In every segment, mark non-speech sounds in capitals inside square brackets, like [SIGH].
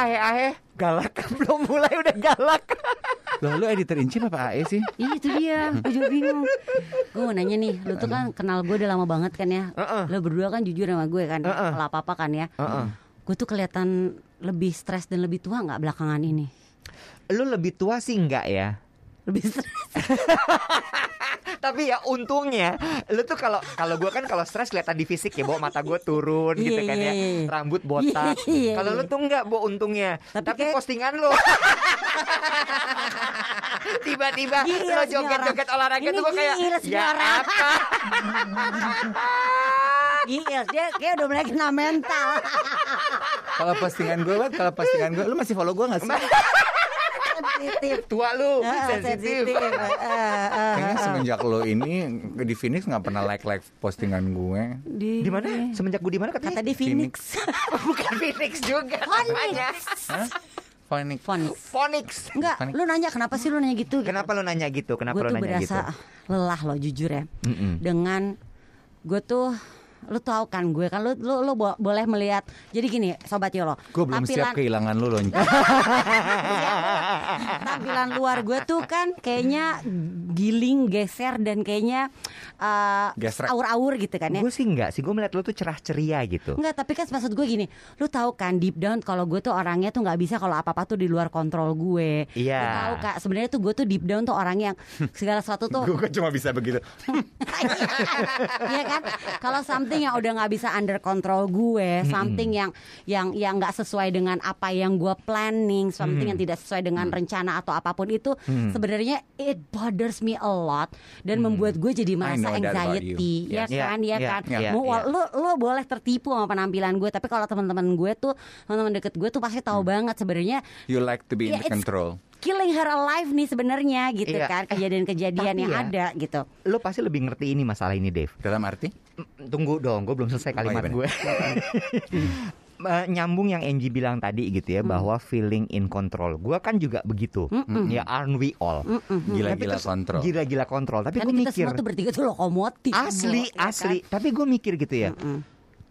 Apa sih ahe-ahe? Galak [LAUGHS] belum mulai udah galak. [LAUGHS] Loh lu editor in chief apa AE sih? Iya itu dia, gue juga bingung. Gue mau nanya nih, lu tuh kan kenal gue udah lama banget kan ya. Heeh. Lu berdua kan jujur sama gue kan, Heeh. kalau apa-apa kan ya. Heeh. Gue tuh kelihatan lebih stres dan lebih tua nggak belakangan ini? Lu lebih tua sih enggak ya? Lebih stres. [LAUGHS] Tapi ya untungnya lu tuh kalau kalau gua kan kalau stres kelihatan di fisik ya, bawa mata gua turun Iya, gitu kan iya, ya. iya. Rambut botak. Iya, Kalau lu tuh enggak, bawa untungnya. Tapi Tapi, kayak- postingan lu [LAUGHS] tiba-tiba lo joget-joget olahraga Ini tuh gua kayak ya orang." apa? [LAUGHS] Gila, dia kayak udah mulai kena mental. Kalau postingan gue, kalau postingan gue, lu masih follow gue gak sih? [LAUGHS] Sensitif. Tua lu, Ah, sensitif. sensitif. Ah, ah. Kayaknya semenjak lo ini di Phoenix nggak pernah like like postingan gue. Di, Di mana? Semenjak gue di mana Kata katanya? di Phoenix. [LAUGHS] Bukan Phoenix juga? Phoenix. Phoenix. Phoenix. Enggak, Phoenix. lu nanya kenapa sih lu nanya gitu? Kenapa lu nanya gitu? Kenapa gue lu tuh nanya gitu? berasa lelah loh jujur ya Mm-mm. dengan gue tuh lu tahu kan gue kan lu lu, lu bo- boleh melihat jadi gini sobat Yolo Gue belum siap kehilangan lu loh. [LAUGHS] tampilan luar gue tuh kan kayaknya giling geser dan kayaknya uh, aur-aur gitu kan ya Gue sih enggak sih, gue melihat lu tuh cerah ceria gitu. Enggak, tapi kan maksud gue gini, lu tahu kan deep down kalau gue tuh orangnya tuh nggak bisa kalau apa-apa tuh di luar kontrol gue. Iya. Lu tahu kak, sebenarnya tuh gue tuh deep down tuh orang yang segala sesuatu tuh [LAUGHS] gue cuma bisa begitu. [LAUGHS] Iya kan? Kalau something yang udah nggak bisa under control gue, something yang yang yang nggak sesuai dengan apa yang gue planning, something yang tidak sesuai dengan rencana atau apa pun itu, sebenarnya it bothers me a lot dan membuat gue jadi merasa anxiety, ya Yes. kan? Yeah, ya yeah, kan? yeah, Mau yeah. lo lo boleh tertipu sama penampilan gue, tapi kalau teman-teman gue tuh, teman-teman deket gue tuh pasti tahu banget sebenarnya You like to be in Yeah, the control. Killing her alive nih sebenarnya gitu Iya. kan kejadian-kejadian Tapi yang ya, ada gitu. Lu pasti lebih ngerti ini masalah ini, Dave. Dalam arti? Tunggu dong, gue belum selesai kalimat iya, gue. [LAUGHS] Eh, nyambung yang Angie bilang tadi gitu ya bahwa feeling in control. Gue kan juga begitu. Ya aren't we all? Gila-gila kontrol. Gila-gila kontrol. Tapi Kan gue kita mikir semua tuh bertiga tuh lokomotif. asli, ya kan? asli. Tapi gue mikir gitu ya.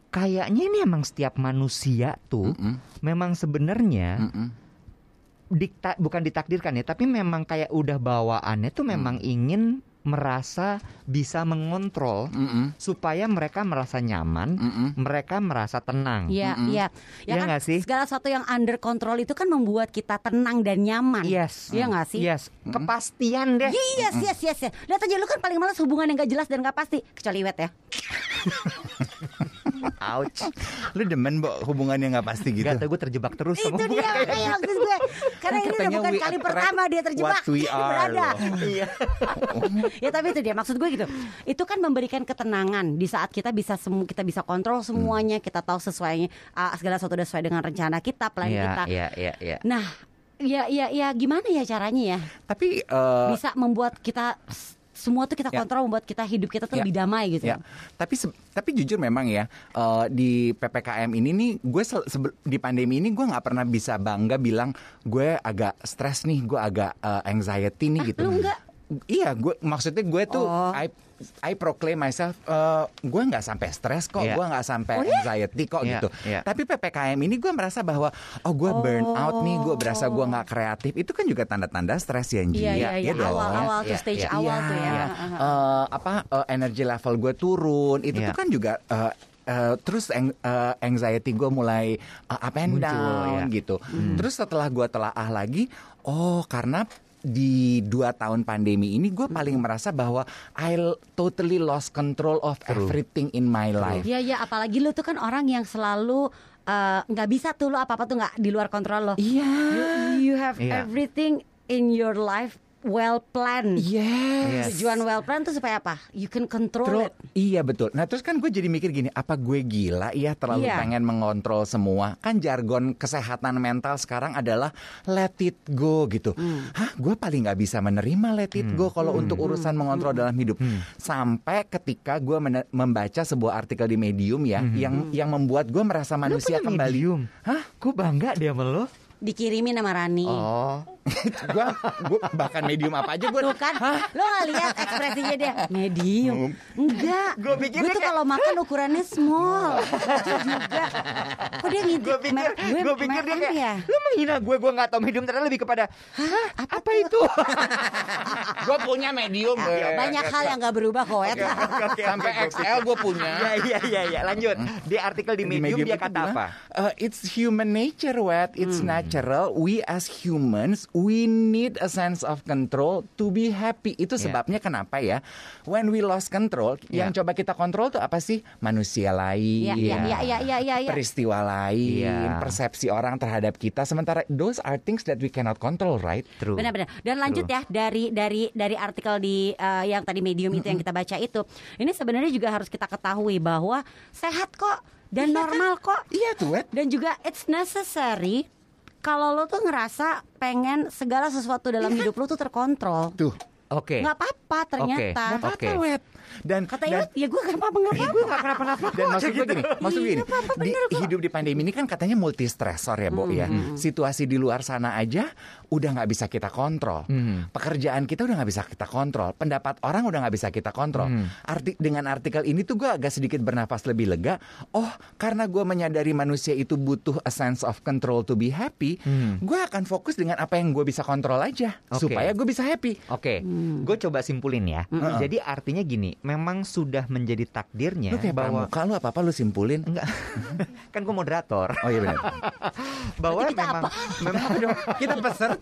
Kayaknya ini emang setiap manusia tuh memang sebenarnya Mm-mm. Dikta bukan ditakdirkan ya, tapi memang kayak udah bawaannya tuh memang ingin merasa bisa mengontrol Mm-mm. supaya mereka merasa nyaman, Mm-mm. mereka merasa tenang. Iya, iya. Ya Iya kan nggak sih? segala sesuatu yang under control itu kan membuat kita tenang dan nyaman. Yes. Iya nggak sih? Yes, kepastian deh. Yes, yes, yes, yes. Lihat aja lu kan paling males hubungan yang gak jelas dan gak pasti. Kecuali wet ya. [LAUGHS] Ouch. Lu demen Bo hubungan yang nggak pasti gitu. Gak tau gue terjebak terus sama itu dia kayak makanya maksud gue. Karena ini udah bukan kali pertama dia terjebak. what we [LAUGHS] are, Berada. [LAUGHS] Iya. [LAUGHS] ya tapi itu dia maksud gue gitu. Itu kan memberikan ketenangan di saat kita bisa semu kita bisa kontrol semuanya, kita tahu sesuainya ah, segala sesuatu udah sesuai dengan rencana kita, plan Iya, kita. iya, iya, iya. Nah, ya ya ya gimana ya caranya ya? Tapi eh, bisa membuat kita semua tuh kita Ya. kontrol membuat kita hidup kita tuh Ya. lebih damai gitu. Ya, tapi tapi jujur memang ya eh, di ppkm ini nih gue di pandemi ini gue nggak pernah bisa bangga bilang gue agak stres nih, gue agak eh, anxiety nih gitu. lu nggak? Iya, gue maksudnya gue tuh Oh. I I proclaim myself eh, gue nggak sampai stres kok, Iya. gue nggak sampai Oh, ya? anxiety kok Iya, gitu. iya. Tapi ppkm ini gue merasa bahwa oh gue burn out nih, gue berasa gue nggak kreatif. Itu kan juga tanda-tanda stres ya, Nji. Iya iya iya dong. awal-awal tuh Iya, stage iya. awal tuh ya. Iya. Eh, apa eh, energi level gue turun itu Iya. tuh kan juga eh, eh, terus ang- eh, anxiety gue mulai eh, up and Muncul, down ya. gitu. Terus setelah gue telaah lagi, oh karena di dua tahun pandemi ini gue paling merasa bahwa I totally lost control of everything in my life. Iya iya apalagi lu tuh kan orang yang selalu eh, nggak bisa tuh lu apa-apa tuh nggak di luar kontrol lo. Iya. You, you have Iya. everything in your life well planned. Yes. Tujuan well planned tuh supaya apa? You can control Terus, it. iya betul. Nah terus kan gue jadi mikir gini, apa gue gila ya terlalu Iya. pengen mengontrol semua? Kan jargon kesehatan mental sekarang adalah let it go gitu. Hmm. Hah, gue paling nggak bisa menerima let it go kalau untuk urusan mengontrol dalam hidup. Sampai ketika gue membaca sebuah artikel di Medium ya, yang yang membuat gue merasa manusia punya kembali. medium? Hah? Gue bangga dia sama lo. Dikirimin sama Rani. Oh, gue bahkan medium apa aja gue Tuh kan, lo gak lihat ekspresinya dia medium. Enggak. Gua pikir Gue dia tuh kalau makan ukurannya small. Itu juga. Kok dia ngintip? gue pikir, gue gue pikir dia kayak, ya? lu menghina gue, gue nggak tahu medium ternyata lebih kepada, hah, apa, itu? [LAUGHS] gue punya medium. Banyak hal yang gak berubah kok ya. Sampai XL gue punya. [LAUGHS] Iya iya iya iya lanjut. Di artikel di medium, dia itu kata bilang, apa? uh, it's human nature, Wet. It's natural. We as humans, we need a sense of control to be happy. Itu Yeah. sebabnya kenapa ya? When we lost control, yang Yeah. coba kita kontrol tuh apa sih? Manusia lain. Iya, iya, iya, iya, iya, iya, iya. Peristiwa lain, Iya. persepsi orang terhadap kita. Sementara those are things that we cannot control, right? True. Benar-benar. Dan lanjut ya dari dari dari artikel di eh, yang tadi medium itu yang kita baca itu. Ini sebenarnya juga harus kita ketahui bahwa sehat kok dan normal kok. Iya tuh. Dan juga it's necessary kalau lo tuh ngerasa pengen segala sesuatu dalam hidup lo tuh terkontrol. Tuh. Oke. Nggak apa-apa ternyata. Nggak apa-apa, Oke. Wet. Dan Kata dan- ya gue kenapa nggak apa-apa. Gue gak kenapa-napa Dan maksud gue gini, maksud gue gini, Iya, apa-apa, di, hidup di pandemi ini kan katanya multi stressor ya, Bo ya. Situasi di luar sana aja udah nggak bisa kita kontrol. Pekerjaan kita udah nggak bisa kita kontrol. Pendapat orang udah nggak bisa kita kontrol. Arti dengan artikel ini tuh gue agak sedikit bernafas lebih lega. Oh, karena gue menyadari manusia itu butuh a sense of control to be happy, gue akan fokus dengan apa yang gue bisa kontrol aja Oke. supaya gue bisa happy. Oke, gue coba simpulin ya. Jadi artinya gini, memang sudah menjadi takdirnya Lu kayak bahwa pramuka lu apa-apa lu simpulin. enggak, [LAUGHS] kan gue moderator. Oh iya benar. [LAUGHS] bahwa kita memang, apa? memang Kita peserta.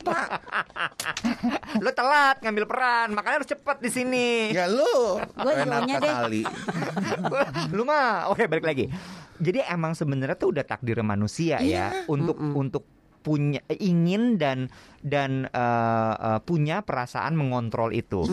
Lo [LAUGHS] telat ngambil peran, makanya harus cepet di sini. Ya lu. Gua Renata dulunya deh. Sali. [LAUGHS] lu mah oke balik lagi jadi emang sebenarnya tuh udah takdir manusia ya untuk untuk punya ingin dan dan eh, eh, punya perasaan mengontrol itu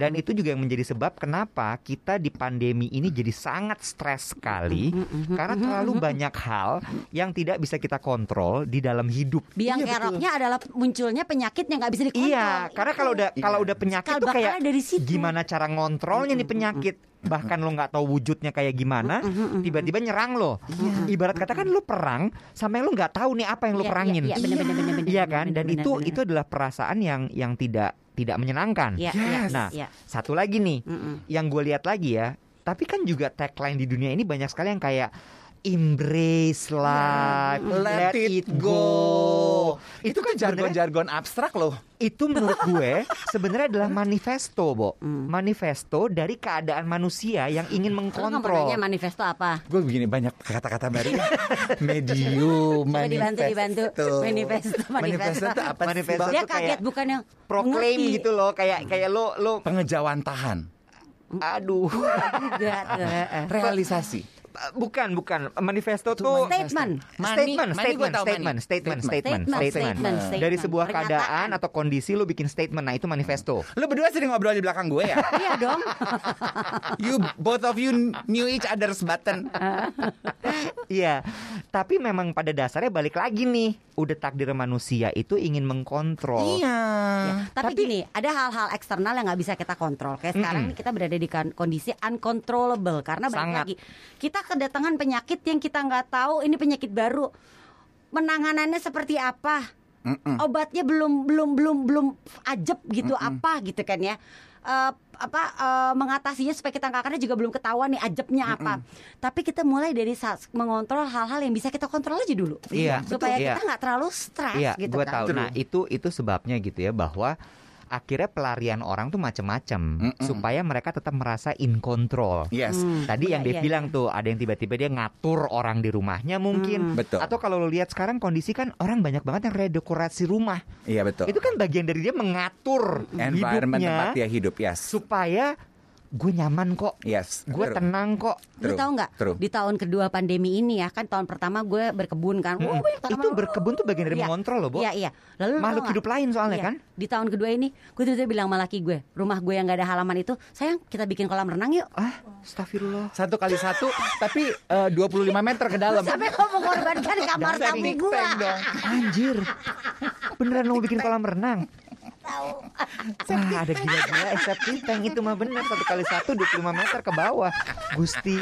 dan itu juga yang menjadi sebab kenapa kita di pandemi ini jadi sangat stres sekali karena terlalu banyak hal yang tidak bisa kita kontrol di dalam hidup Biang keroknya adalah munculnya penyakit yang nggak bisa dikontrol. Iya, karena Itu. kalau udah kalau Iya. udah penyakit tuh kayak dari situ. gimana cara ngontrolnya nih penyakit. Bahkan lo nggak tahu wujudnya kayak gimana, tiba-tiba nyerang lo. Ibarat kata kan lo perang, sampai lo nggak tahu nih apa yang lo Iya, perangin. iya, iya, bener, Iya bener, kan? bener, Dan bener, itu bener. itu adalah perasaan yang yang tidak tidak menyenangkan. Iya, Yes. iya, Nah, iya. satu lagi nih, Mm-mm. yang gue lihat lagi ya. Tapi kan juga tagline di dunia ini banyak sekali yang kayak embrace life, Let it go. Itu kan sebenarnya- jargon-jargon abstrak loh. itu menurut gue sebenarnya adalah manifesto, Bo. Manifesto dari keadaan manusia yang ingin Lo mengkontrol. nanya manifesto apa? Gue begini banyak kata-kata baru. [LAUGHS] Medium, Coba dibantu dibantu manifesto Manifesto manifesto. itu apa Manifesto? Dia kaget bukan yang Proclaim mengerti. gitu loh, kayak kayak lo lo Pengejauhan tahan. aduh. Juga. [LAUGHS] Realisasi. Bukan, bukan. Manifesto tuh Statement. Money- statement, money statement, statement, money. statement, statement, Statement, statement, statement, statement. Dari sebuah Pernyataan. keadaan atau kondisi lo bikin statement. Nah, itu manifesto. Lu berdua sering ngobrol di belakang gue ya? [LAUGHS] Iya dong. [LAUGHS] you both of you knew each other's button. [LAUGHS] Iya, tapi memang pada dasarnya balik lagi nih, udah takdir manusia itu ingin mengkontrol. Iya. Ya, tapi, gini, ada hal-hal eksternal yang nggak bisa kita kontrol. Kayak sekarang Mm-mm. nih kita berada di kan- kondisi uncontrollable karena balik Sangat. lagi kita kedatangan penyakit yang kita nggak tahu ini penyakit baru. Penanganannya seperti apa? Mm-mm. Obatnya belum belum belum belum ajeb gitu apa gitu kan ya. Eh, apa eh, mengatasinya supaya kita nggak karena juga belum ketahuan nih ajebnya apa. Tapi kita mulai dari saat mengontrol hal-hal yang bisa kita kontrol aja dulu. Iya, supaya betul. kita nggak terlalu stres Iya, gitu gue kan. tahu. Nah, itu itu sebabnya gitu ya bahwa akhirnya pelarian orang tuh macam-macam Mm-mm. supaya mereka tetap merasa in control. Yes. Hmm. Tadi yang Iya, dia iya, bilang tuh ada yang tiba-tiba dia ngatur orang di rumahnya mungkin. Betul. Atau kalau lo lihat sekarang kondisi kan orang banyak banget yang redekorasi rumah. Iya betul. Itu kan bagian dari dia mengatur Environment hidupnya tempat dia hidup, yes. supaya gue nyaman kok, Yes. gue tenang kok. Lu True. tahu nggak? True. Di tahun kedua pandemi ini ya kan tahun pertama gue berkebun kan. Wah, banyak tanaman. Itu berkebun tuh bagian dari Iya. mengontrol loh, Bo. Iya iya. Lalu lu Makhluk hidup lain soalnya Iya. kan. Di tahun kedua ini gue tiba-tiba bilang sama laki gue, rumah gue yang gak ada halaman itu, sayang kita bikin kolam renang yuk. Ah, astagfirullah. Satu kali satu, tapi eh, 25 meter ke dalam. Sampai kau mengorbankan kamar tamu gue. Anjir. Beneran mau bikin kolam renang? Wah ada gila-gila eh, septic tank itu mah bener Satu kali satu 25 meter ke bawah Gusti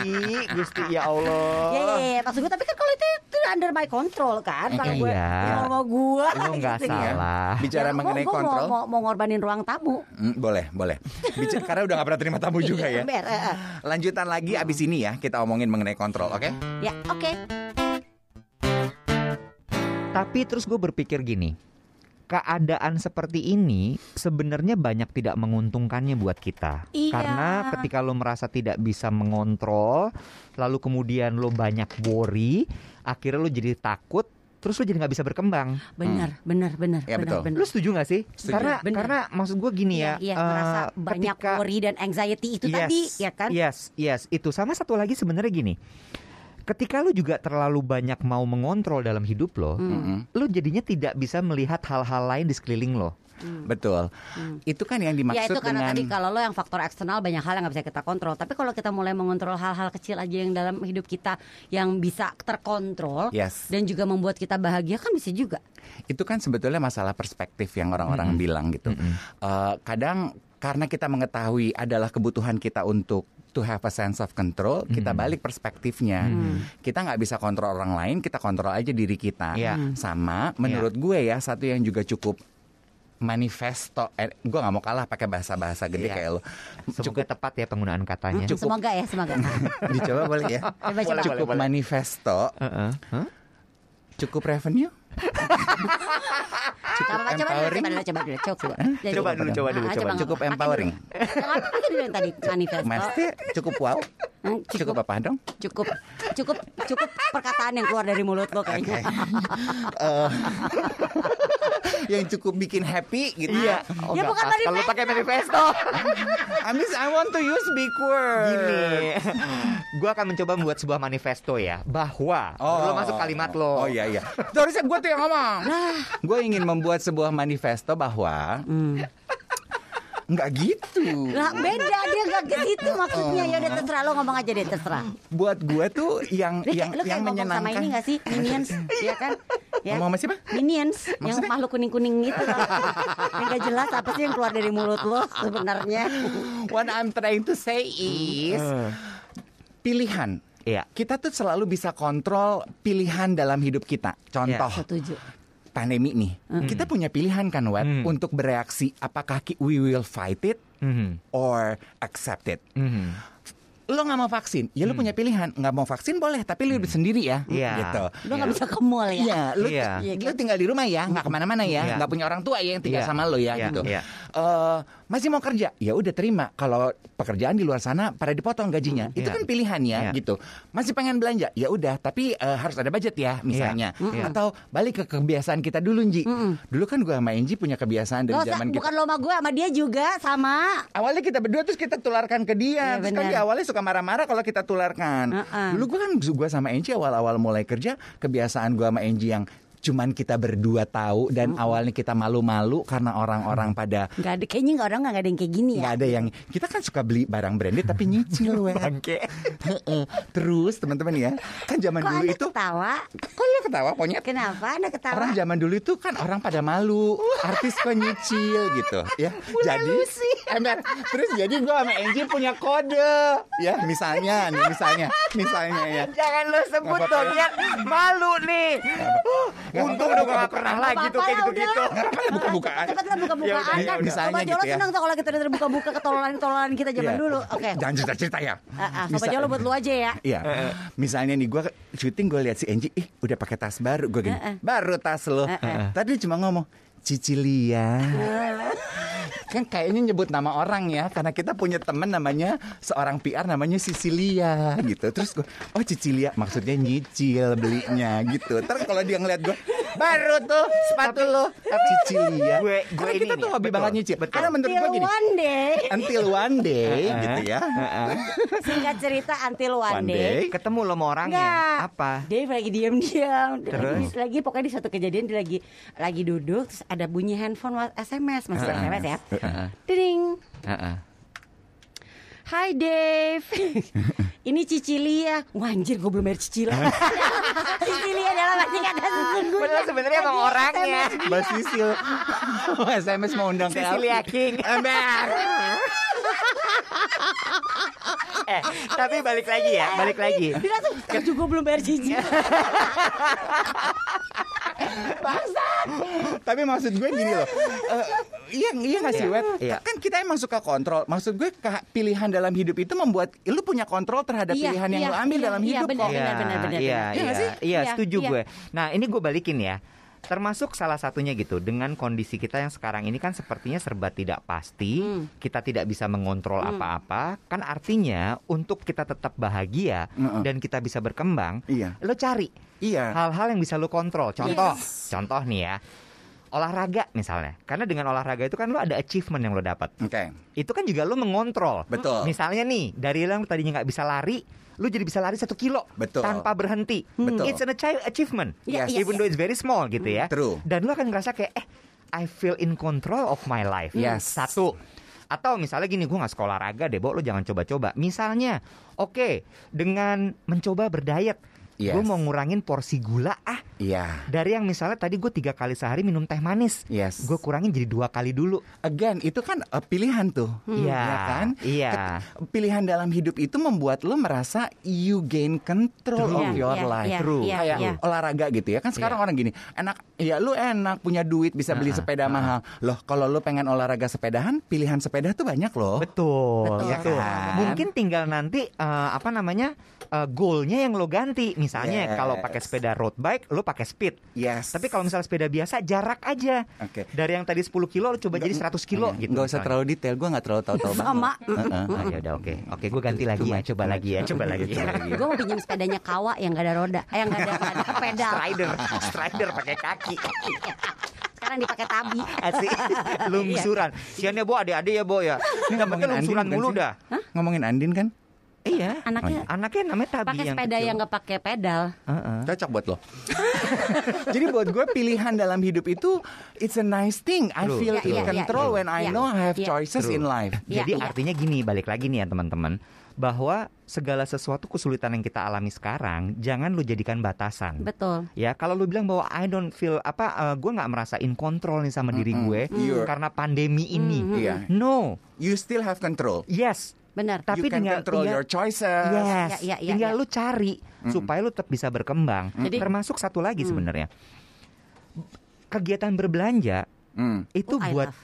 Gusti ya Allah Ya, ya, ya, maksud gue tapi kan kalau itu, itu under my control kan, kalau gue Iya. mau gue. Lo nggak gitu ya. salah Bicara Ya, mengenai gua mau- kontrol, Mau, mau, ngorbanin ruang tamu. Hmm, boleh, boleh. Bicara, karena udah gak pernah terima tamu juga ya. Ember, eh, eh. Lanjutan lagi abis ini ya kita omongin mengenai kontrol, oke? Ya, oke. Tapi terus gue berpikir gini Keadaan seperti ini sebenarnya banyak tidak menguntungkannya buat kita Iya. Karena ketika lo merasa tidak bisa mengontrol Lalu kemudian lo banyak worry Akhirnya lo jadi takut Terus lo jadi nggak bisa berkembang Benar, benar, benar, Ya, benar, betul. benar. Lu setuju gak sih? Setuju. Karena Bener. karena maksud gue gini ya, Iya, iya, eh, merasa banyak ketika- worry dan anxiety itu yes, tadi, ya kan? Yes, yes, itu sama satu lagi sebenarnya gini. Ketika lu juga terlalu banyak mau mengontrol dalam hidup lo, Hmm. Mm-mm. lu jadinya tidak bisa melihat hal-hal lain di sekeliling lo. Betul. Itu kan yang Ya dimaksud itu karena dengan tadi kalau lo yang faktor eksternal banyak hal yang nggak bisa kita kontrol. Tapi kalau kita mulai mengontrol hal-hal kecil aja yang dalam hidup kita yang bisa terkontrol Yes. dan juga membuat kita bahagia kan bisa juga. itu kan sebetulnya masalah perspektif yang orang-orang bilang gitu. Eh, kadang karena kita mengetahui adalah kebutuhan kita untuk to have a sense of control, kita balik perspektifnya. Kita nggak bisa kontrol orang lain, kita kontrol aja diri kita. Iya. Sama, menurut gue ya satu yang juga cukup manifesto. Eh, gue nggak mau kalah pakai bahasa-bahasa gede Iya. kayak lo. Semoga tepat ya penggunaan katanya. Cukup. Semoga ya, semoga. [LAUGHS] Dicoba boleh ya. Coba, coba. Cukup manifesto, Heeh. Hah? cukup revenue. Coba, coba, coba, dulu, empowering. coba, dulu, coba, dulu, coba. Jadi- Coba dulu, coba dulu, Ah, coba. nggak Cukup apa-apa. empowering. Dulu. Apa-apa dulu yang tadi manifesto. Mesti cukup wow. Hmm, Cukup apa dong? cukup cukup cukup perkataan yang keluar dari mulut lo kayaknya. Eh, [LAUGHS] yang cukup bikin happy gitu. Iya. ya. Oh, Ya, bukan. Kalau pakai manifesto. [LAUGHS] I mean, I want to use big word. Gini, [LAUGHS] gue akan mencoba membuat sebuah manifesto ya bahwa lo masuk kalimat lo. Oh iya iya. Terusnya gue tuh yang ngomong. Gue ingin membuat sebuah manifesto bahwa nggak gitu. Lah beda dia nggak gitu maksudnya ya udah terserah lo ngomong aja deh terserah. Buat gue tuh yang Lu kayak, yang kayak yang ngomong sama ini menyenangkan. gak sih Minions ya kan ya. Ngomong sama siapa? Minions yang Maksudnya? makhluk kuning-kuning itu loh. Yang gak jelas apa sih yang keluar dari mulut lo sebenarnya What I'm trying to say is pilihan. Iya. Kita tuh selalu bisa kontrol pilihan dalam hidup kita. Contoh, Setuju pandemi nih. Kita punya pilihan kan, Web, Hmm. untuk bereaksi apakah we will fight it Mhm. or accept it. Mhm. Lo nggak mau vaksin, ya lo punya pilihan. Nggak mau vaksin boleh, tapi lo hidup sendiri ya. Iya. Gitu. Lo gak bisa ke mall ya Iya, lo, Iya. lo tinggal di rumah ya, nggak ke mana-mana ya, Iya. nggak punya orang tua ya yang tinggal Iya. sama lo ya, Iya, gitu. iya. Eh, masih mau kerja, ya udah terima. Kalau pekerjaan di luar sana pada dipotong gajinya, itu Iya. kan pilihan ya, Iya. gitu. Masih pengen belanja, ya udah, tapi eh, harus ada budget ya, misalnya. Iya. Atau balik ke kebiasaan kita dulu, Nji. Dulu kan gue sama Enji punya kebiasaan dari Lo zaman kita. bukan lo sama gue sama dia juga sama Awalnya kita berdua terus kita tularkan ke dia. Iya, terus kan dia awalnya suka marah-marah kalau kita tularkan. Heeh. Dulu gue kan gue sama Enji awal-awal mulai kerja kebiasaan gue sama Enji yang cuman kita berdua tahu dan awalnya kita malu-malu karena orang-orang pada Gak ada kayaknya nggak orang nggak ada yang kayak gini nggak ya ada yang kita kan suka beli barang branded tapi nyicil [LAUGHS] weh. Bangke. Terus teman-teman ya kan zaman Kok dulu itu ketawa? Kok lu ketawa ponyet Kenapa anda ketawa? Orang zaman dulu itu kan orang pada malu, artis kok nyicil gitu, ya. jadi, [LAUGHS] ember, terus jadi gue sama Angie punya kode, ya. Misalnya, nih, misalnya, misalnya ya. Jangan lo sebut Nggak dong, ya. Malu nih. Untung udah gak pernah lagi tuh kayak gitu-gitu. Buka-bukaan. Cepatlah buka-bukaan Ya ya kan. udah. Misalnya gitu Jolo ya. senang tuh kalau kita udah terbuka-buka ketololan-ketololan kita zaman Iya. dulu Oke Jangan cerita-cerita ya. Ah, ah, Sobat Jolo buat lu aja ya Iya, misalnya nih gue syuting gue lihat si Angie, ih udah pakai tas baru, gue gini, baru tas lo. Tadi cuma ngomong Cicilia. Kan kayaknya nyebut nama orang ya, karena kita punya temen namanya seorang PR namanya Sicilia gitu. Terus gue, oh Cicilia, maksudnya nyicil belinya gitu. Terus kalau dia ngeliat gue, Baru tuh sepatu lo. Cicilia. Gue- gue Karena ini kita tuh hobi betul, banget nyicil. betul. Karena menurut gue Until gini. one day. Until one day [LAUGHS] gitu ya. Singkat cerita until one, One day. day. Ketemu lo sama orangnya. Enggak. Apa? Dave lagi diam-diam. Terus? Lagi, lagi pokoknya di suatu kejadian dia lagi lagi duduk terus ada bunyi handphone SMS masuk Heeh. SMS ya. Heeh. Ding. Heeh. Hai Dave. [LAUGHS] Ini Cicilia. Wah anjir gue belum bayar cicilan. [LAUGHS] Cicilia dalam arti kata sesungguhnya. Padahal sebenarnya emang orangnya. Mbak Sisil [LAUGHS] SMS mau undang Alfi. King. Ember. Eh, tapi balik lagi ya, balik lagi. Dia langsung, "Aku juga belum bayar cicilan. Tapi maksud gue gini loh. eh, iya iya nggak sih, Iya, Wet? iya. Kan kita emang suka kontrol. Maksud gue pilihan dalam hidup itu membuat lu punya kontrol terhadap Iya, pilihan yang iya, lu ambil iya, dalam iya, hidup benar, kok. benar, benar, benar, Iya, benar. iya, Iya nggak sih? iya, Iya, setuju iya. gue. Nah, ini gue balikin ya. Termasuk salah satunya gitu dengan kondisi kita yang sekarang ini kan sepertinya serba tidak pasti, Hmm. kita tidak bisa mengontrol apa-apa. Kan artinya untuk kita tetap bahagia Mm-mm. dan kita bisa berkembang, Iya. lo cari Iya. hal-hal yang bisa lo kontrol. Contoh, contoh nih ya. Olahraga misalnya. Karena dengan olahraga itu kan lo ada achievement yang lo dapat. Oke. Itu kan juga lo mengontrol. Betul. Misalnya nih, dari yang tadinya nggak bisa lari, lu jadi bisa lari satu kilo Betul. tanpa berhenti. Betul. It's an achi- achievement. Iya, Yes. iya, Even iya. though it's very small gitu ya. True. Dan lu akan ngerasa kayak eh I feel in control of my life. Yes. Satu. Atau misalnya gini, gue nggak sekolah olahraga deh, Bo, lu jangan coba-coba. Misalnya, oke, dengan mencoba berdiet, gue Yes. mau ngurangin porsi gula ah. Iya. Dari yang misalnya tadi gue tiga kali sehari minum teh manis, Yes. gue kurangin jadi dua kali dulu. Again, itu kan uh, pilihan tuh. Iya, Ya kan? iya. Ket- Pilihan dalam hidup itu membuat lo merasa you gain control True. of Iya, your iya, life. iya, True. iya, Kayak iya. olahraga gitu ya. Kan sekarang Iya. orang gini, enak ya lu enak punya duit bisa beli Ah, sepeda ah. mahal. Loh, kalau lu pengen olahraga sepedahan, pilihan sepeda tuh banyak loh. Betul, Betul. Ya kan? Mungkin tinggal nanti eh, apa namanya eh, goalnya yang lo ganti. Misalnya Yes. kalau pakai sepeda road bike, lo pakai speed. Yes. Tapi kalau misalnya sepeda biasa, jarak aja. Oke. Dari yang tadi 10 kilo, lo coba jadi 100 kilo Iya, gitu. Nggak usah misalnya. terlalu detail, gue nggak terlalu tahu-tahu banget. Sama. [LAUGHS] Heeh. Ah, ya udah oke, oke, gue ganti lagi ya, coba lagi ya, coba lagi. Lagi. Gue mau pinjam sepedanya Kawa yang gak ada roda, eh yang gak ada, nggak ada pedal. Strider, strider pakai kaki. Sekarang dipakai tabi. Asik, [LAUGHS] lungsuran. Siannya bo, adik-adik ya bo ya. Nggak pakai lungsuran bukan mulu dah. Ngomongin Andin kan? Iya. Anaknya Anaknya namanya Tabi pakai yang sepeda kecil. yang gak pakai pedal. Heeh. Cocok buat lo. [LAUGHS] Jadi buat gue pilihan dalam hidup itu it's a nice thing. I True, feel Iya, in iya, iya, control iya. when I Iya, know I have iya. choices True. in life. Iya, Jadi iya. artinya gini, balik lagi nih ya teman-teman, bahwa segala sesuatu kesulitan yang kita alami sekarang jangan lu jadikan batasan. Betul. Ya, kalau lu bilang bahwa I don't feel apa, eh, gue nggak merasa in control nih sama diri Mm-mm. gue You're- karena pandemi ini. Iya. No, You still have control. yes, Benar. tapi you can tinggal control tinggal- your choices. Yes, Ya, ya, ya, tinggal ya. lu cari supaya lu tetap bisa berkembang. Jadi- Termasuk satu lagi sebenarnya, kegiatan berbelanja Hmm. itu Oh, buat love.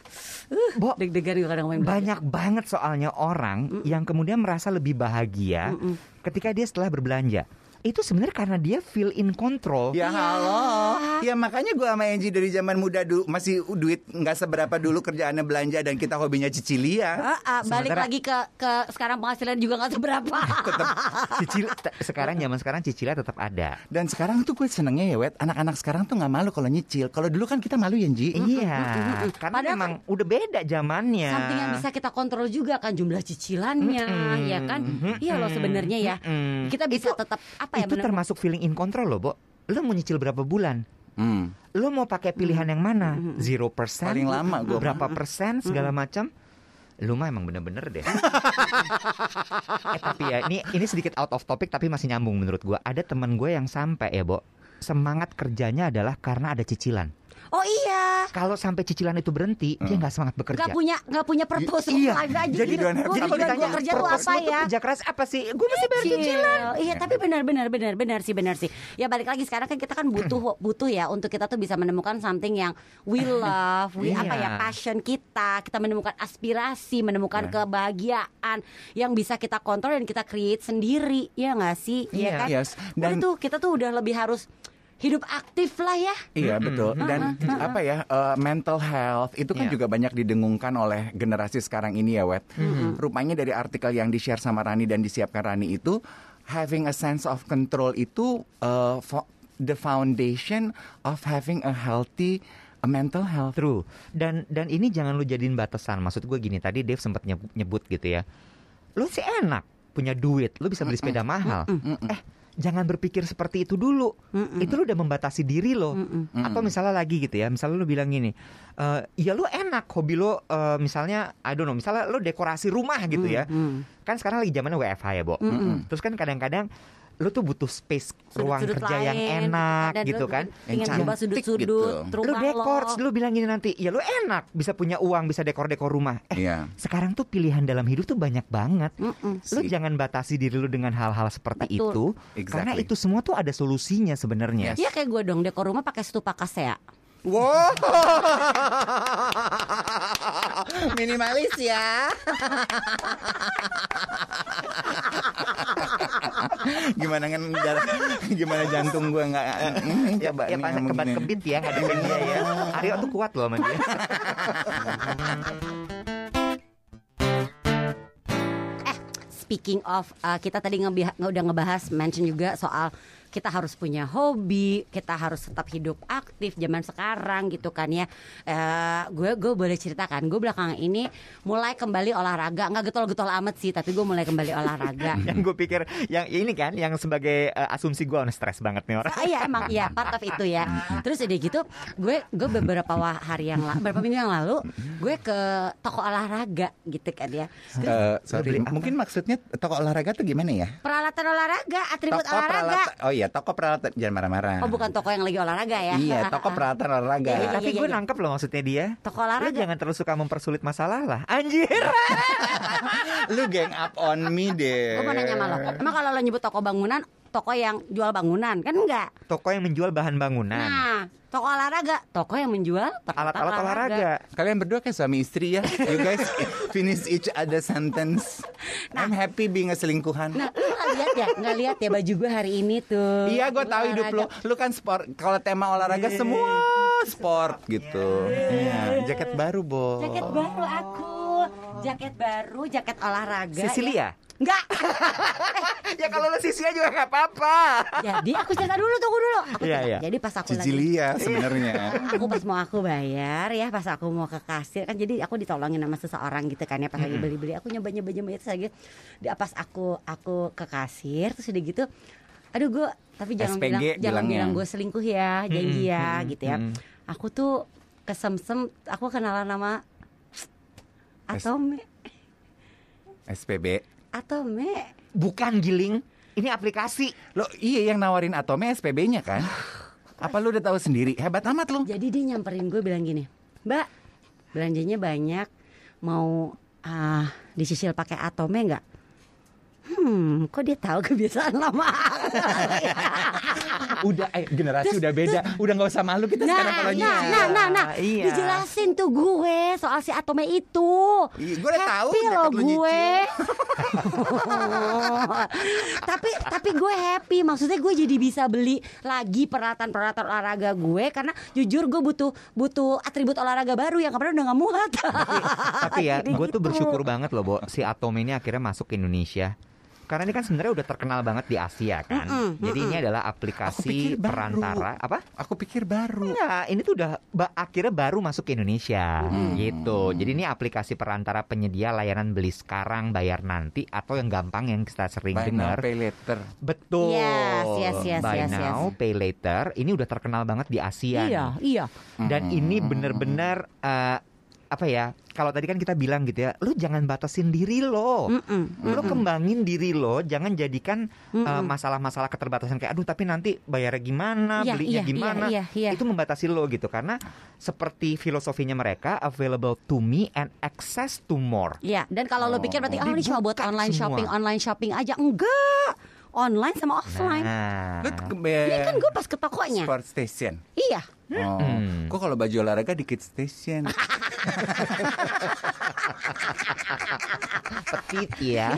Bo, Deg-degan juga kadang main banyak banget soalnya orang yang kemudian merasa lebih bahagia Mm-mm. ketika dia setelah berbelanja. Itu sebenarnya karena dia feel in control. Ya halo, ya makanya gue sama Angie dari zaman muda dulu masih duit nggak seberapa dulu kerjaannya belanja dan kita hobinya cicilia. Ah, ah, balik Sementara- lagi ke ke sekarang penghasilan juga nggak seberapa. [LAUGHS] Cicil te- sekarang zaman sekarang cicilan tetap ada. Dan sekarang tuh gue senengnya ya wet, anak-anak sekarang tuh nggak malu kalau nyicil. Kalau dulu kan kita malu ya Ji. Iya, karena Padahal memang udah beda zamannya. Something yang bisa kita kontrol juga kan jumlah cicilannya, Mm-mm. ya kan? Iya loh sebenarnya ya. Mm-mm. Kita bisa Itu- tetap apa ya itu benar. termasuk feeling in control loh, Bo. Lo mau nyicil berapa bulan? Hmm. Lo mau pakai pilihan yang mana? Zero persen? Paling lama gua. Berapa persen segala macam? Lu mah emang bener-bener deh. [LAUGHS] eh tapi ya ini ini sedikit out of topic tapi masih nyambung menurut gua. Ada teman gue yang sampai ya, Bo. Semangat kerjanya adalah karena ada cicilan. Oh iya. Kalau sampai cicilan itu berhenti, dia nggak semangat bekerja. Gak punya nggak punya purpose Iya. aja Jadi gitu. Gua jadi ditanya, kerja tuh apa ya? kerja keras apa sih? Gue mesti bayar Cicil. cicilan. Iya, tapi benar benar benar benar sih benar sih. Ya balik lagi sekarang kan kita kan butuh [CLEARS THROAT] butuh ya untuk kita tuh bisa menemukan something yang we [CLEARS THROAT] love, we Iya. apa ya passion kita, kita menemukan aspirasi, menemukan kebahagiaan yang bisa kita kontrol dan kita create sendiri, ya nggak sih? Iya Iya. kan? Yes. Dan tuh kita tuh udah lebih harus hidup aktif lah ya. Iya betul. Dan apa ya eh, mental health itu kan Iya. juga banyak didengungkan oleh generasi sekarang ini ya wet. Rupanya dari artikel yang di share sama Rani dan disiapkan Rani itu having a sense of control itu fo- the foundation of having a healthy a mental health. True. Dan dan ini jangan lu jadiin batasan. Maksud gue gini, tadi Dave sempat nyebut, nyebut gitu ya. Lu sih enak punya duit, lu bisa beli sepeda mahal. Eh, jangan berpikir seperti itu dulu. Itu lu udah membatasi diri lo. Atau misalnya lagi gitu ya, misalnya lu bilang gini, eh, ya lu enak hobi lo eh, misalnya I don't know, misalnya lu dekorasi rumah gitu ya. Kan sekarang lagi zamannya WFH ya, Bo. Terus kan kadang-kadang lu tuh butuh space ruang Sudut-sudut kerja yang lain, enak dan gitu lu kan. Yang coba cantik sudut-sudut gitu. Lu dekor, lo. lu bilang gini nanti, ya lu enak bisa punya uang, bisa dekor-dekor rumah. Eh, Iya. sekarang tuh pilihan dalam hidup tuh banyak banget. Mm-mm. Lu Si- jangan batasi diri lu dengan hal-hal seperti Betul. itu, karena Exactly. itu semua tuh ada solusinya sebenarnya. Iya kayak gue dong dekor rumah pakai stupa kasea. Wow. [LAUGHS] Minimalis ya. [LAUGHS] [LAUGHS] gimana kan gimana jantung gua nggak hmm, Ya, coba ya nih kebat gini. kebit ya ngadepin dia ya. [LAUGHS] Aryo tuh kuat loh sama dia. Speaking of, uh, kita tadi ngebiha- nge- udah ngebahas, mention juga soal kita harus punya hobi, kita harus tetap hidup aktif zaman sekarang gitu kan ya. Eh, gue gue boleh ceritakan, gue belakangan ini mulai kembali olahraga, nggak getol-getol amat sih, tapi gue mulai kembali olahraga. [LAUGHS] yang gue pikir yang ini kan yang sebagai eh, asumsi gue stres banget nih orang. Ah, iya emang iya part of itu ya. Terus udah gitu, gue gue beberapa hari yang lalu, beberapa minggu yang lalu, gue ke toko olahraga gitu kan ya. Eh, sorry, beli apa? mungkin maksudnya toko olahraga tuh gimana ya? Peralatan olahraga, atribut Toko olahraga. peralatan. Oh iya, toko peralatan jangan marah-marah. Oh bukan toko yang lagi olahraga ya? Iya, toko peralatan olahraga. Iya, Tapi iya, gue iya. nangkep loh maksudnya dia. Toko Lu olahraga. jangan terlalu suka mempersulit masalah lah. Anjir. [LAUGHS] Lu gang up on me deh. Gue mau nanya sama lo. Emang kalau lo nyebut toko bangunan, toko yang jual bangunan kan enggak? Toko yang menjual bahan bangunan. Nah, toko olahraga, toko yang menjual peralatan Alat-alat olahraga. Kalian berdua kayak suami istri ya. You guys finish each other sentence. I'm happy being a selingkuhan. Nah, lu nggak lihat ya, nggak lihat ya baju gue hari ini tuh. Iya, gue tahu hidup lo. Olahraga. Lu kan sport. Kalau tema olahraga semua sport gitu. Iya, jaket baru, Bo. Jaket baru aku, jaket baru, jaket olahraga. Sisilia? Ya. Enggak. [LAUGHS] ya kalau lu Sisilia juga nggak apa-apa. Jadi aku cerita dulu, tunggu dulu. Aku cerita. iya. Jadi pas aku lagi Cicilia sebenarnya. [LAUGHS] aku pas mau aku bayar ya pas aku mau ke kasir kan jadi aku ditolongin sama seseorang gitu kan ya pas lagi beli beli aku nyoba nyoba itu lagi di pas aku aku ke kasir terus udah gitu aduh gue tapi jangan SPG bilang jangan bilangnya. bilang gue selingkuh ya janji ya mm, gitu ya mm. aku tuh kesemsem aku kenalan nama Atome SPB. Atome Bukan giling. Ini aplikasi. Lo iya yang nawarin Atome SPB-nya kan? Apa lu udah tahu sendiri? Hebat amat lu. Jadi dia nyamperin gue bilang gini, Mbak, belanjanya banyak, mau ah dicicil pakai atome nggak? Hmm, kok dia tahu kebiasaan lama? [LAUGHS] Udah eh, generasi udah beda. Udah nggak usah malu kita sekarang nah, kalau nah, nah, nah, nah, Iya. dijelasin tuh gue soal si atome itu. Iya, gue udah tahu lu gue. [LAUGHS] tapi tapi gue happy, maksudnya gue jadi bisa beli lagi peralatan-peralatan olahraga gue karena jujur gue butuh butuh atribut olahraga baru yang kemarin udah nggak muat. Tapi ya, [LAUGHS] Jadi gue tuh gitu. bersyukur banget loh, Bo. Si Atom ini akhirnya masuk ke Indonesia. Karena ini kan sebenarnya udah terkenal banget di Asia kan. Mm-mm, Jadi ini adalah aplikasi pikir baru. perantara apa? Aku pikir baru. Enggak, ini tuh udah ba- akhirnya baru masuk ke Indonesia gitu. Jadi ini aplikasi perantara penyedia layanan beli sekarang bayar nanti atau yang gampang yang kita sering Buy now, dengar. pay later. Betul. Yes, yes, yes, Buy yes, now, pay later. Ini udah terkenal banget di Asia. Iya, nih. iya. Dan ini bener-bener eh, apa ya? Kalau tadi kan kita bilang gitu ya, lu jangan batasin diri lo. Mm-mm. Lu kembangin diri lo, jangan jadikan eh, masalah-masalah keterbatasan kayak aduh tapi nanti bayarnya gimana, Iya, belinya iya, gimana. iya, iya, iya. Itu membatasi lo gitu karena seperti filosofinya mereka available to me and access to more. Iya, dan kalau lo pikir berarti oh ini cuma buat online semua. shopping, online shopping aja. Enggak. Online sama offline. Nah, Lu ke- Ini kan gue pas ke tokonya. Sport station. Iya. Oh, Hmm. kok kalau baju olahraga di kids station? [LAUGHS] petit ya.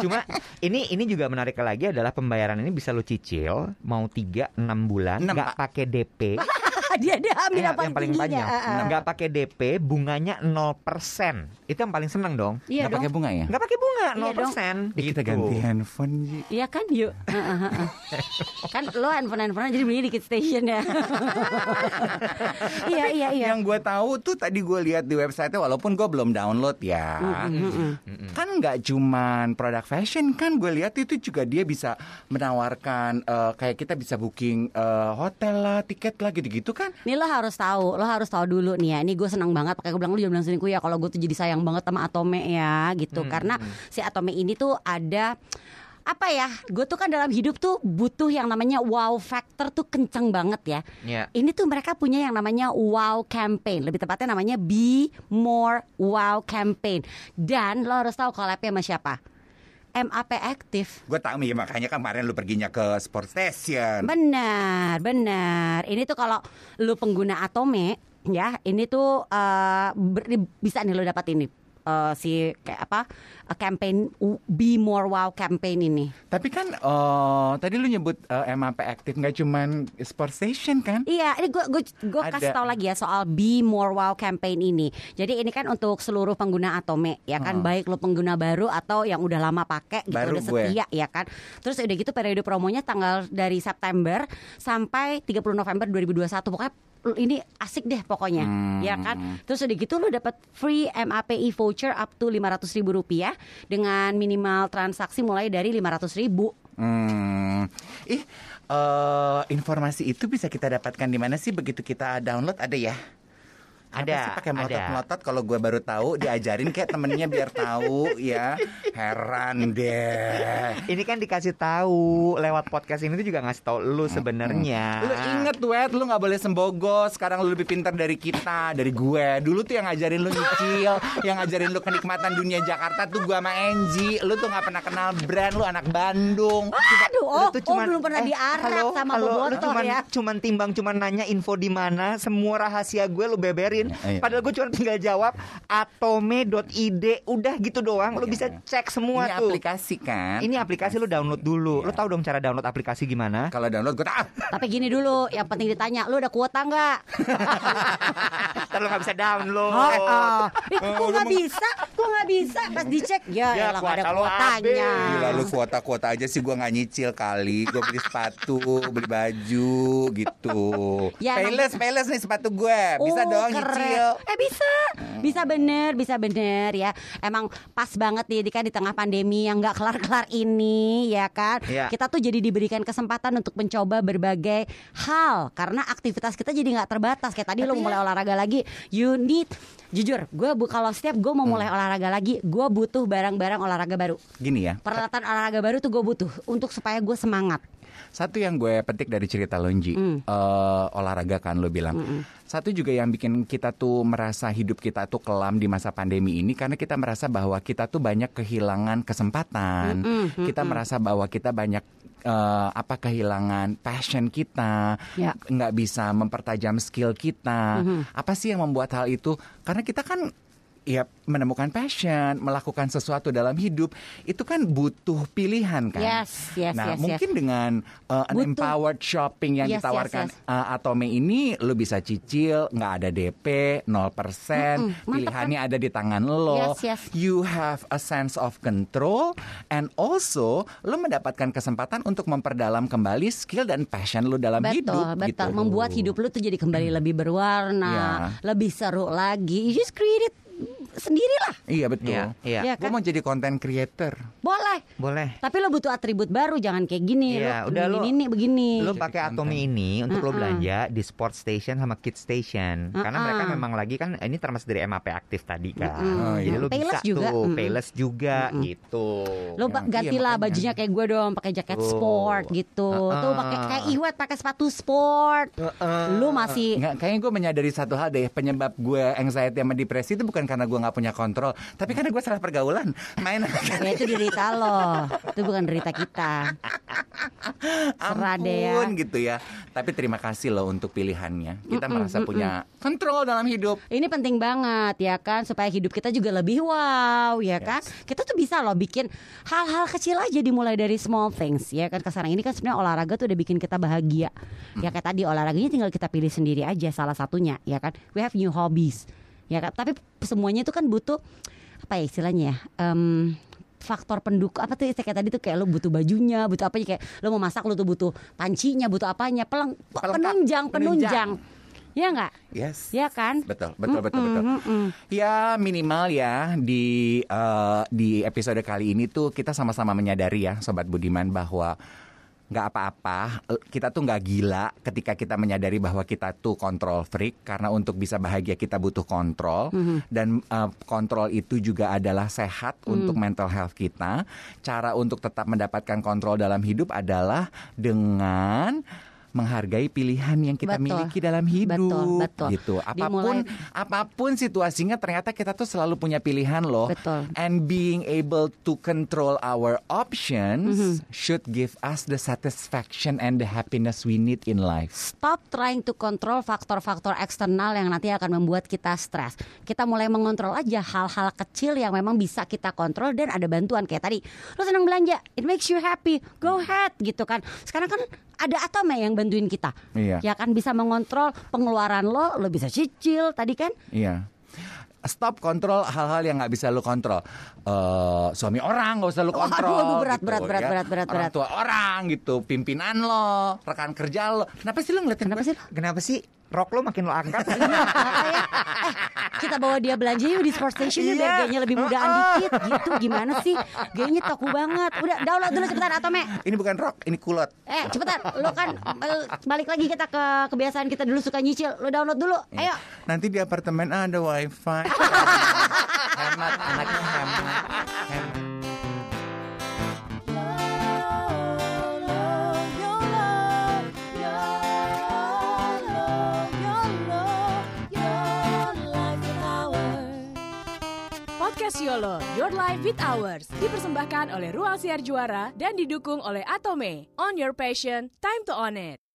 Cuma ini ini juga menarik lagi adalah pembayaran ini bisa lo cicil mau 3 6 bulan nggak pakai DP. [LAUGHS] dia dia ambil Iya, yang paling, yang paling tingginya. banyak. Nggak pakai DP, bunganya 0%. Itu yang paling seneng dong. Iya Nggak pakai bunga ya? Nggak pakai bunga, Iya 0%. Ih, kita gitu. ganti handphone Ji. Iya kan yuk Heeh, heeh. [LAUGHS] Kan lo handphone handphone jadi beli dikit station ya [LAUGHS] Iya iya iya Yang gue tahu tuh tadi gue lihat di website walaupun gue belum download ya. Kan nggak cuman produk fashion kan gue lihat itu juga dia bisa menawarkan eh, kayak kita bisa booking eh, hotel lah, tiket lah gitu-gitu kan. Nih lo harus tahu, lo harus tahu dulu nih ya. Ini gue senang banget, pakai gue bilang lu jangan bilang selingkuh ya. Kalau gue tuh jadi sayang banget sama Atome ya, gitu. Karena si Atome ini tuh ada apa ya? Gue tuh kan dalam hidup tuh butuh yang namanya wow factor tuh kenceng banget ya. Iya. Ini tuh mereka punya yang namanya wow campaign, lebih tepatnya namanya Be More Wow campaign. Dan lo harus tahu collabnya sama siapa? MAP Active. Gue tahu nih makanya kemarin lu perginya ke sport station. Benar, benar. Ini tuh kalau lu pengguna Atome ya, ini tuh ber- bisa nih lu dapat ini eh, si kayak apa? eh, campaign Be More Wow campaign ini. Tapi kan eh, tadi lu nyebut eh, MAP aktif nggak cuman sport station kan? Iya, ini gue gue gue kasih tahu lagi ya soal Be More Wow campaign ini. Jadi ini kan untuk seluruh pengguna Atome ya kan, baik lo pengguna baru atau yang udah lama pakai gitu Baru udah gue. setia ya kan. Terus udah gitu periode promonya tanggal dari September sampai 30 November 2021 pokoknya ini asik deh pokoknya Hmm. ya kan. Terus udah gitu lo dapat free MAPI voucher up to 500 ribu rupiah dengan minimal transaksi mulai dari 500 ribu. Hmm. Ih, eh, informasi itu bisa kita dapatkan di mana sih begitu kita download ada ya? Kenapa Ada, sih pakai ada. melotot-melotot kalau gue baru tahu diajarin kayak temennya biar tahu ya. Heran deh. Ini kan dikasih tahu lewat podcast ini tuh juga ngasih tahu lu sebenarnya. Lu inget wet, lu nggak boleh sembogo. Sekarang lu lebih pintar dari kita, dari gue. Dulu tuh yang ngajarin lu nyicil, yang ngajarin lu kenikmatan dunia Jakarta tuh gue sama Enji. Lu tuh nggak pernah kenal brand, lu anak Bandung. Aduh, Lu oh, tuh oh belum pernah eh, diarak halo, sama halo, lu bobotoh cuman, ya. Cuman timbang, cuman nanya info di mana, semua rahasia gue lu beberin. Iya. Padahal gue cuma tinggal jawab atome.id, udah gitu doang. Lu Iya. bisa cek semua Ini tuh. aplikasi kan? Ini aplikasi lu download dulu. Lu tahu dong cara download aplikasi gimana? Kalau download gue tak. Tapi gini dulu, yang penting ditanya, lu udah kuota nggak? [LAUGHS] Ntar lu gak bisa download. Oh, oh. Ih, kok nggak bisa? Kok nggak bisa? Pas dicek, ya, Ya, elah, nggak ada kuota kuotanya. Gila lu kuota-kuota aja sih gue nggak nyicil kali. Gue beli sepatu, beli baju gitu. Ya, Payless, payless nih sepatu gue. Bisa Oh, dong keren. Nyicil. Eh bisa, bisa bener, bisa bener ya. Emang pas banget nih kan di tengah pandemi yang nggak kelar-kelar ini, ya kan. Iya. Kita tuh jadi diberikan kesempatan untuk mencoba berbagai hal karena aktivitas kita jadi nggak terbatas. Kayak tadi lo mau mulai olahraga lagi, you need jujur, gue bu kalau setiap gue mau mulai olahraga lagi, gue butuh barang-barang olahraga baru. Gini ya, Peralatan olahraga baru tuh gue butuh untuk supaya gue semangat. Satu yang gue petik dari cerita Lonji, Hmm. eh, olahraga kan lo bilang. Satu juga yang bikin kita tuh merasa hidup kita tuh kelam di masa pandemi ini karena kita merasa bahwa kita tuh banyak kehilangan kesempatan. Kita merasa bahwa kita banyak eh, apa kehilangan passion kita, Ya. nggak bisa mempertajam skill kita. Apa sih yang membuat hal itu? Karena kita kan ya menemukan passion, melakukan sesuatu dalam hidup itu kan butuh pilihan kan. Yes, yes, nah, yes, mungkin dengan uh, an Butuh. empowered shopping yang Yes, ditawarkan yes, yes. uh, Atome ini lu bisa cicil, nggak ada DP, 0%, mantap pilihannya ada di tangan lo. Yes, yes. You have a sense of control and also lu mendapatkan kesempatan untuk memperdalam kembali skill dan passion lu dalam betul, hidup betul. gitu. Membuat hidup lu tuh jadi kembali lebih berwarna, Iya. lebih seru lagi. You just create it sendirilah. Iya betul. Iya, iya. Iya Gue kan? mau jadi content creator. Boleh. Boleh. Tapi lo butuh atribut baru, jangan kayak gini. Iya, lo udah lo- ini begini. Lu pakai Atomi ini untuk lo belanja di Sport Station sama Kid Station. Karena Mm-mm. mereka memang lagi kan ini termasuk dari MAP aktif tadi kan. Mm-mm. Oh, iya. Jadi lu Payless bisa juga. tuh. Payless juga gitu. Lo Iya, gantilah makanya. bajunya kayak gue dong, pakai jaket Tuh. sport gitu. Uh-uh. Tuh pakai kayak Iwet pakai sepatu sport. Lu masih Nggak, kayaknya gue menyadari satu hal deh penyebab gue anxiety sama depresi itu bukan karena gue nggak punya kontrol, tapi karena gue salah pergaulan. Main [LAUGHS] Ya itu derita lo, itu bukan derita kita. Ya. ampun gitu ya. Tapi terima kasih loh untuk pilihannya. Kita merasa punya kontrol dalam hidup. Ini penting banget ya kan supaya hidup kita juga lebih wow ya kan. Kita tuh bisa loh bikin hal-hal kecil aja dimulai dari small things ya kan. Sekarang ini kan sebenarnya olahraga tuh udah bikin kita bahagia. Ya kayak tadi olahraganya tinggal kita pilih sendiri aja salah satunya ya kan. We have new hobbies ya. Tapi semuanya itu kan butuh apa ya istilahnya ya? Em, faktor pendukung apa tuh kayak tadi tuh kayak lo butuh bajunya, butuh apa kayak lo mau masak lo tuh butuh pancinya, butuh apanya, peleng, Pelengkap. penunjang, penunjang. Penunjang. Ya enggak? Yes. Ya kan? Betul, betul, betul, betul. Ya minimal ya di eh, di episode kali ini tuh kita sama-sama menyadari ya, sobat Budiman bahwa nggak apa-apa, eh, kita tuh nggak gila ketika kita menyadari bahwa kita tuh kontrol freak karena untuk bisa bahagia kita butuh kontrol. Dan eh, kontrol itu juga adalah sehat untuk mental health kita. Cara untuk tetap mendapatkan kontrol dalam hidup adalah dengan menghargai pilihan yang kita Betul. miliki dalam hidup Betul, betul. gitu. Apa pun Dimulai- apa pun situasinya ternyata kita tuh selalu punya pilihan loh. Betul. And being able to control our options Mm-hmm. should give us the satisfaction and the happiness we need in life. Stop trying to control faktor-faktor eksternal yang nanti akan membuat kita stres. Kita mulai mengontrol aja hal-hal kecil yang memang bisa kita kontrol dan ada bantuan kayak tadi. Lo senang belanja, it makes you happy, go ahead gitu kan. Sekarang kan ada Atome yang bantuin kita. Iya. Ya kan bisa mengontrol pengeluaran lo, lo bisa cicil tadi kan. Iya. Stop kontrol hal-hal yang nggak bisa lu kontrol. Eh, suami orang nggak usah lu Waduh, kontrol. aduh, berat, gitu, berat, berat, ya. berat, berat, Orang berat. tua orang gitu, pimpinan lo, rekan kerja lo. Kenapa sih lu ngeliatin Kenapa sih? Kenapa sih rok lo makin lo angkat? [LAUGHS] Makanya, eh, kita bawa dia belanja yuk di sport station yuk biar Iya. gayanya lebih mudaan dikit gitu. Gimana sih? Gayanya toku banget. Udah download dulu cepetan Atome. Ini bukan rok, ini kulot. Eh cepetan, lo kan eh, balik lagi kita ke kebiasaan kita dulu suka nyicil. Lo download dulu, ayo. Nanti di apartemen ada wifi. [LAUGHS] hemat, anaknya hemat. hemat. YOLO, Your Life with Ours, dipersembahkan oleh Ruang Siar Juara dan didukung oleh Atome. On your passion, time to own it.